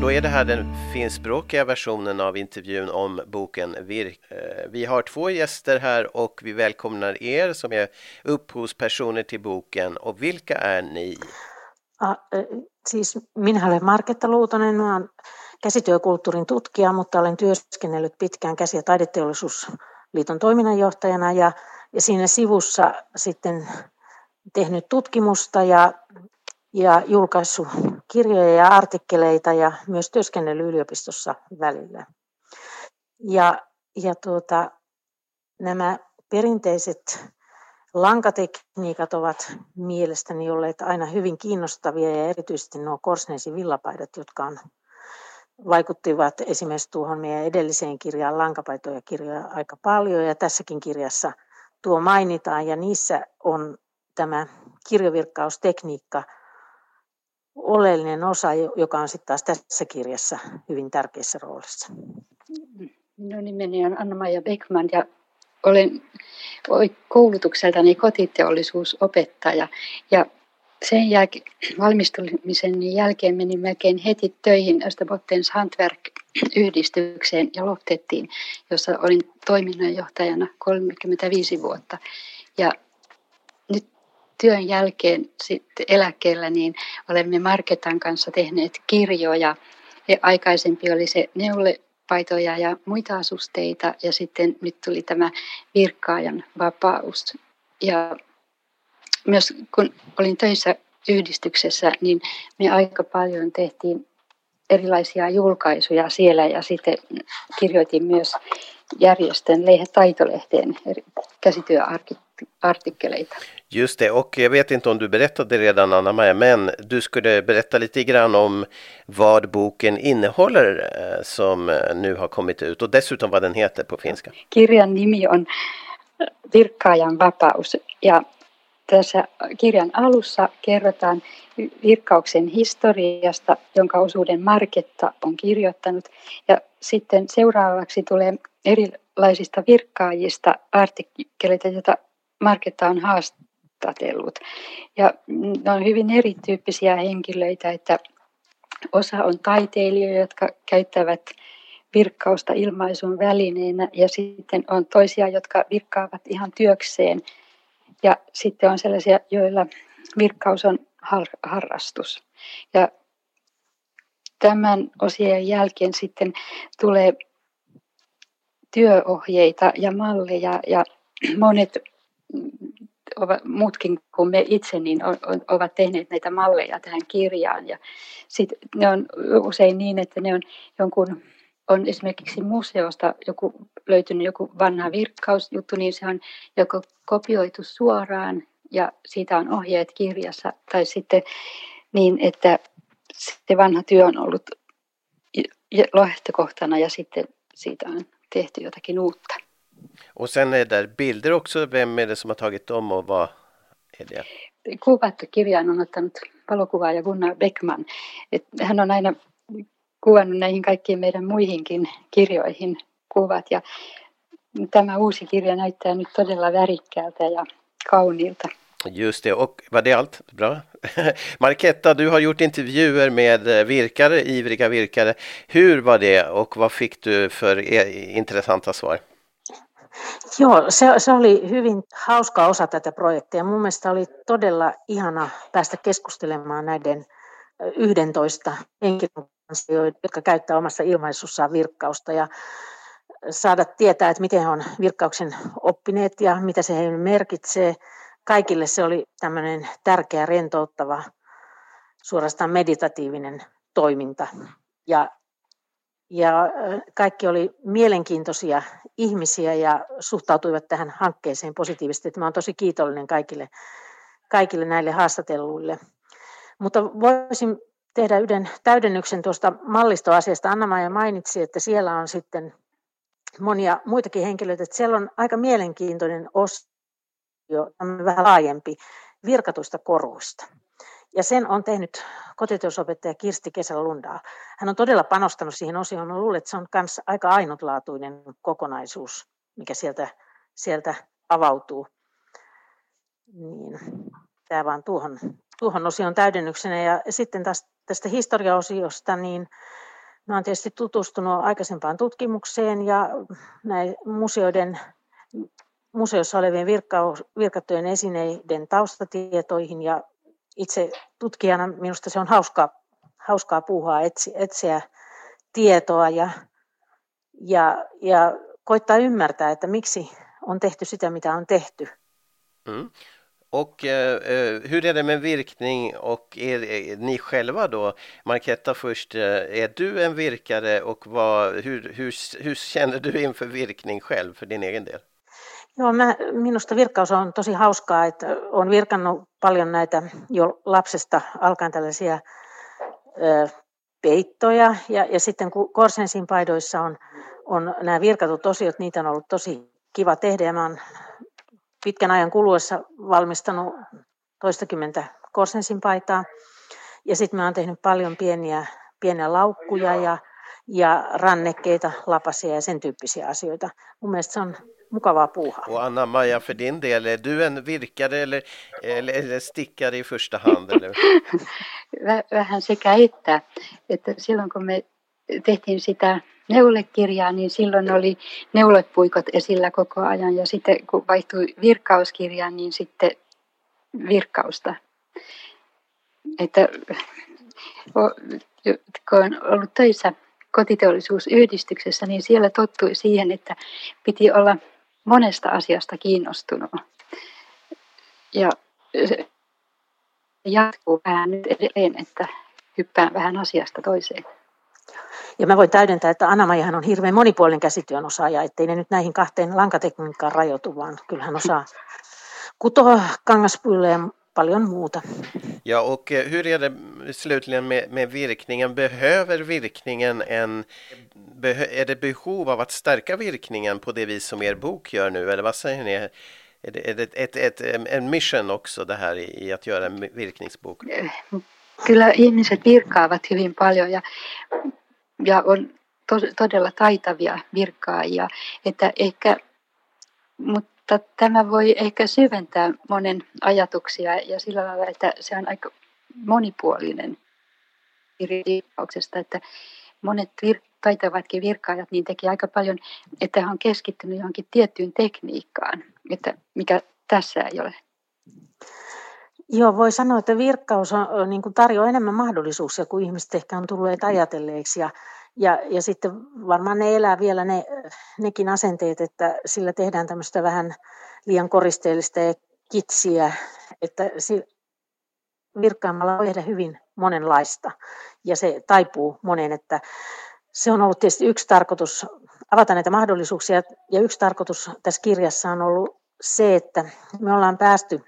då är det här den finspråkiga versionen av intervjun om boken Virk. Eh, vi har två gäster här och vi välkomnar er som är upphovspersoner till boken. Och vilka är ni? Ah, siis minä olen Marketta Luutonen, mä olen käsityökulttuurin tutkija, mutta olen työskennellyt pitkään käsi- ja taideteollisuusliiton toiminnanjohtajana ja, ja siinä sivussa sitten tehnyt tutkimusta ja ja julkaissut kirjoja ja artikkeleita ja myös työskennellyt yliopistossa välillä. Ja, ja tuota, nämä perinteiset lankatekniikat ovat mielestäni olleet aina hyvin kiinnostavia ja erityisesti nuo Korsneisin villapaidat, jotka on, vaikuttivat esimerkiksi tuohon meidän edelliseen kirjaan lankapaitoja kirjoja aika paljon ja tässäkin kirjassa tuo mainitaan ja niissä on tämä kirjovirkkaustekniikka – oleellinen osa, joka on sitten taas tässä kirjassa hyvin tärkeässä roolissa. Minun nimeni on Anna-Maija Beckman ja olen koulutukseltani kotiteollisuusopettaja ja sen jälkeen, valmistumisen jälkeen menin melkein heti töihin Österbottens Hantverk-yhdistykseen ja Loftettiin, jossa olin toiminnanjohtajana 35 vuotta. Ja työn jälkeen sitten eläkkeellä, niin olemme Marketan kanssa tehneet kirjoja. Ja aikaisempi oli se neulepaitoja ja muita asusteita ja sitten nyt tuli tämä virkkaajan vapaus. Ja myös kun olin töissä yhdistyksessä, niin me aika paljon tehtiin erilaisia julkaisuja siellä ja sitten kirjoitin myös järjestön taitolehteen käsityöartikkeleita. Just det, och jag vet inte om du berättade redan Anna-Maja, men du skulle berätta lite grann om vad boken innehåller eh, som eh, nu har kommit ut och dessutom vad den heter på finska. Kirjan nimi on eh, Virkkaajan vapaus ja tässä kirjan alussa kerrotaan virkauksen historiasta, jonka osuuden Marketta on kirjoittanut. Ja sitten seuraavaksi tulee erilaisista virkkaajista artikkeleita, joita Marketta on haastatellut. Ja ne on hyvin erityyppisiä henkilöitä, että osa on taiteilijoita, jotka käyttävät virkkausta ilmaisun välineenä ja sitten on toisia, jotka virkkaavat ihan työkseen – ja sitten on sellaisia, joilla virkkaus on har- harrastus. Ja tämän osien jälkeen sitten tulee työohjeita ja malleja ja monet ovat, muutkin kuin me itse, niin ovat tehneet näitä malleja tähän kirjaan. Ja sit ne on usein niin, että ne on jonkun on esimerkiksi museosta joku, löytynyt joku vanha virkkausjuttu, niin se on joko kopioitu suoraan ja siitä on ohjeet kirjassa, tai sitten niin, että se vanha työ on ollut lähtökohtana ja sitten siitä on tehty jotakin uutta. Och sen är där bilder också. Vem är det som har tagit dem och vad är det? Kuvattu kirjaan on ottanut valokuvaaja Gunnar Beckman. Et hän on aina kuvannut näihin kaikkiin meidän muihinkin kirjoihin kuvat. Ja tämä uusi kirja näyttää nyt todella värikkäältä ja kauniilta. Just det, och var det allt? Bra. Marketta, du har gjort intervjuer med eh, virkare, ivriga virkare. Hur var det och vad fick du för eh, intressanta svar? Joo, se, se oli hyvin hauska osa tätä projektia. Mun mielestä oli todella ihana päästä keskustelemaan näiden 11 henkilön jotka käyttää omassa ilmaisussaan virkkausta ja saada tietää, että miten he on virkkauksen oppineet ja mitä se heille merkitsee. Kaikille se oli tämmöinen tärkeä, rentouttava, suorastaan meditatiivinen toiminta. Ja, ja kaikki oli mielenkiintoisia ihmisiä ja suhtautuivat tähän hankkeeseen positiivisesti. Mä olen tosi kiitollinen kaikille, kaikille näille haastatelluille. Mutta voisin tehdä yhden täydennyksen tuosta mallistoasiasta. Anna-Maija mainitsi, että siellä on sitten monia muitakin henkilöitä, että siellä on aika mielenkiintoinen osio, vähän laajempi, virkatuista koruista. Ja sen on tehnyt kotiteosopettaja Kirsti Kesälundaa. Hän on todella panostanut siihen osioon. Mä luulen, että se on myös aika ainutlaatuinen kokonaisuus, mikä sieltä, sieltä avautuu. Niin, tämä vaan tuohon, tuohon osioon täydennyksenä. Ja sitten taas tästä historiaosiosta, niin Mä olen tietysti tutustunut aikaisempaan tutkimukseen ja näin museoiden, museossa olevien virkatyön esineiden taustatietoihin ja itse tutkijana minusta se on hauskaa, hauskaa puuhaa etsiä, etsiä tietoa ja, ja, ja koittaa ymmärtää, että miksi on tehty sitä, mitä on tehty. Mm. Och eh, eh hur är det med virkning och er, er, ni själva då? Marketta först, eh, är du en virkare och vad, hur, hur, hur känner du inför virkning själv för din egen del? Joo, mä, minusta virkaus on tosi hauskaa, että olen virkannut paljon näitä jo lapsesta alkaen tällaisia ö, peittoja ja, ja sitten kun Korsensin paidoissa on, on nämä virkatut osiot, niitä on ollut tosi kiva tehdä ja mä olen pitkän ajan kuluessa valmistanut toistakymmentä korsensin paitaa. Ja sitten mä oon tehnyt paljon pieniä, pieniä laukkuja ja, ja rannekkeita, lapasia ja sen tyyppisiä asioita. Mun mielestä se on mukavaa puuhaa. Och Anna-Maja, för din del, är du en virkare eller, eller, eller stickare i första hand? Eller? Vähän sekä että, että silloin kun me tehtiin sitä neulekirjaa, niin silloin oli neulepuikot esillä koko ajan. Ja sitten kun vaihtui virkkauskirjaan, niin sitten virkkausta. Että kun on ollut töissä kotiteollisuusyhdistyksessä, niin siellä tottui siihen, että piti olla monesta asiasta kiinnostunut. Ja se jatkuu vähän nyt edelleen, että hyppään vähän asiasta toiseen. Ja mä voin täydentää, että Anna-Maijahan on hirveän monipuolinen käsityön osaaja, ettei ne nyt näihin kahteen lankatekniikkaan rajoitu, vaan kyllähän osaa kutoa kangaspylle ja paljon muuta. Ja, och eh, hur är det slutligen med, med virkningen? Behöver virkningen en... är det behov av att stärka virkningen på det vis som er bok gör nu? Eller vad säger ni? Är det, är det ett, ett, en mission också det här i, i att göra en virkningsbok? Kyllä ihmiset virkaavat hyvin paljon ja ja on to, todella taitavia virkaajia, että ehkä, mutta tämä voi ehkä syventää monen ajatuksia ja sillä lailla, että se on aika monipuolinen virkkauksesta, että monet vir, taitavatkin virkaajat niin tekee aika paljon, että he on keskittynyt johonkin tiettyyn tekniikkaan, että mikä tässä ei ole. Joo, voi sanoa, että virkkaus on, niin tarjoaa enemmän mahdollisuuksia kuin ihmiset ehkä on tulleet ajatelleeksi. Ja, ja, ja sitten varmaan ne elää vielä ne, nekin asenteet, että sillä tehdään tämmöistä vähän liian koristeellista ja kitsiä, että virkkaamalla voi tehdä hyvin monenlaista. Ja se taipuu monen, että se on ollut tietysti yksi tarkoitus avata näitä mahdollisuuksia. Ja yksi tarkoitus tässä kirjassa on ollut se, että me ollaan päästy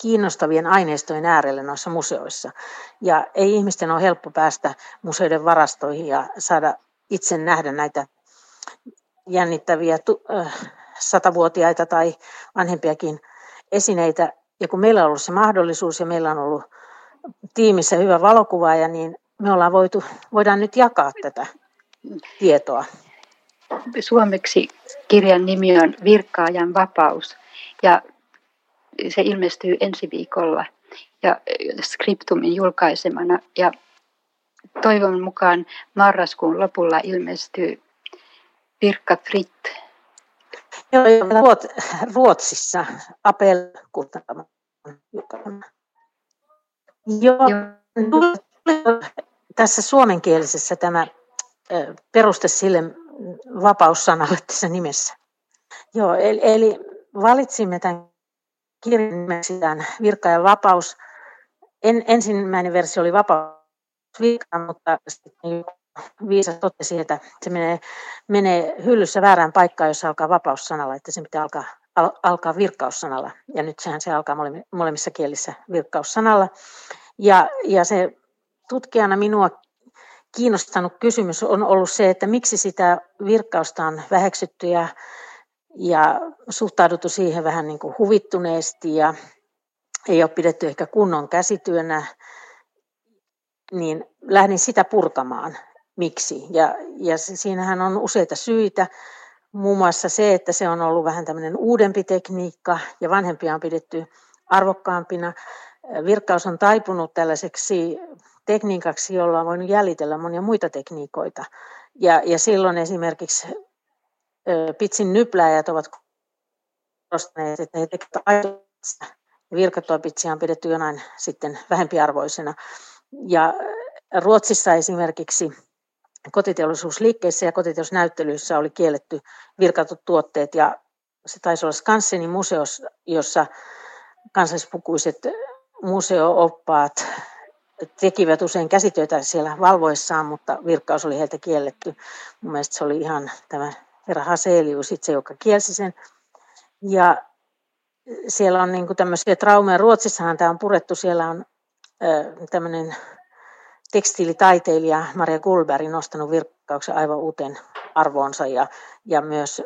kiinnostavien aineistojen äärelle noissa museoissa. Ja ei ihmisten ole helppo päästä museoiden varastoihin ja saada itse nähdä näitä jännittäviä satavuotiaita tai vanhempiakin esineitä. Ja kun meillä on ollut se mahdollisuus ja meillä on ollut tiimissä hyvä valokuvaaja, niin me ollaan voitu, voidaan nyt jakaa tätä tietoa. Suomeksi kirjan nimi on Virkkaajan vapaus. Ja se ilmestyy ensi viikolla ja Skriptumin julkaisemana. Ja toivon mukaan marraskuun lopulla ilmestyy Pirkka Fritt. Joo, Ruotsissa Apel Joo, tässä suomenkielisessä tämä peruste sille vapaussanalle tässä nimessä. Joo, eli, eli valitsimme tämän kirjan Virka ja vapaus. En, ensimmäinen versio oli vapaus virka, mutta sitten viisas totesi, että se menee, menee hyllyssä väärään paikkaan, jos alkaa vapaussanalla, että se pitää alkaa, al, alkaa virkkaussanalla. Ja nyt sehän se alkaa molemmissa kielissä virkkaussanalla. Ja, ja se tutkijana minua kiinnostanut kysymys on ollut se, että miksi sitä virkkausta on väheksytty ja ja suhtauduttu siihen vähän niin kuin huvittuneesti ja ei ole pidetty ehkä kunnon käsityönä, niin lähdin sitä purkamaan. Miksi? Ja, ja siinähän on useita syitä. Muun muassa se, että se on ollut vähän tämmöinen uudempi tekniikka ja vanhempia on pidetty arvokkaampina. Virkkaus on taipunut tällaiseksi tekniikaksi, jolla on voinut jäljitellä monia muita tekniikoita. Ja, ja silloin esimerkiksi pitsin nypläjät ovat korostaneet, että he tekevät aitoista. Virkattua pitsiä on pidetty jonain sitten vähempiarvoisena. Ja Ruotsissa esimerkiksi kotiteollisuusliikkeissä ja kotiteollisuusnäyttelyissä oli kielletty virkatut tuotteet ja se taisi olla Skansenin museossa, jossa kansallispukuiset museooppaat tekivät usein käsityötä siellä valvoissaan, mutta virkkaus oli heiltä kielletty. Mun mielestä se oli ihan tämä herra Haselius itse, joka kielsi sen. Ja siellä on niin kuin tämmöisiä traumeja. Ruotsissahan tämä on purettu. Siellä on tämmöinen tekstiilitaiteilija Maria Gulberg nostanut virkkauksen aivan uuteen arvoonsa ja, ja myös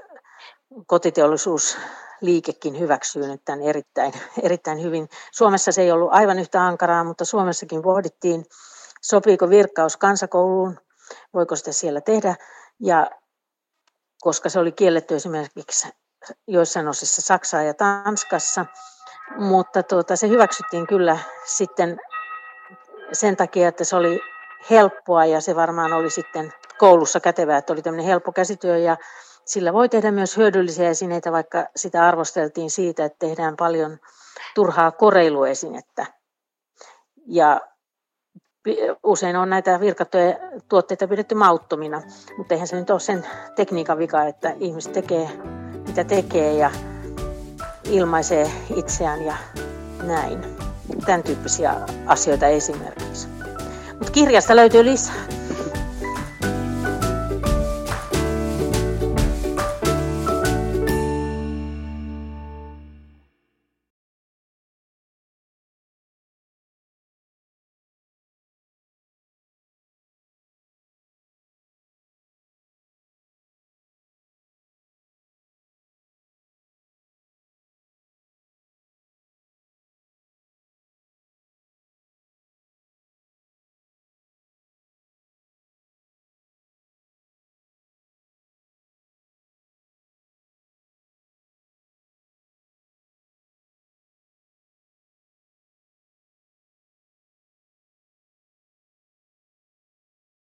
kotiteollisuusliikekin hyväksyy nyt tämän erittäin, erittäin hyvin. Suomessa se ei ollut aivan yhtä ankaraa, mutta Suomessakin pohdittiin, sopiiko virkkaus kansakouluun, voiko sitä siellä tehdä. Ja koska se oli kielletty esimerkiksi joissain osissa Saksaa ja Tanskassa, mutta tuota, se hyväksyttiin kyllä sitten sen takia, että se oli helppoa ja se varmaan oli sitten koulussa kätevää, että oli tämmöinen helppo käsityö ja sillä voi tehdä myös hyödyllisiä esineitä, vaikka sitä arvosteltiin siitä, että tehdään paljon turhaa koreiluesinettä. Ja usein on näitä virkattuja tuotteita pidetty mauttomina, mutta eihän se nyt ole sen tekniikan vika, että ihmiset tekee mitä tekee ja ilmaisee itseään ja näin. Tämän tyyppisiä asioita esimerkiksi. Mutta kirjasta löytyy lisää.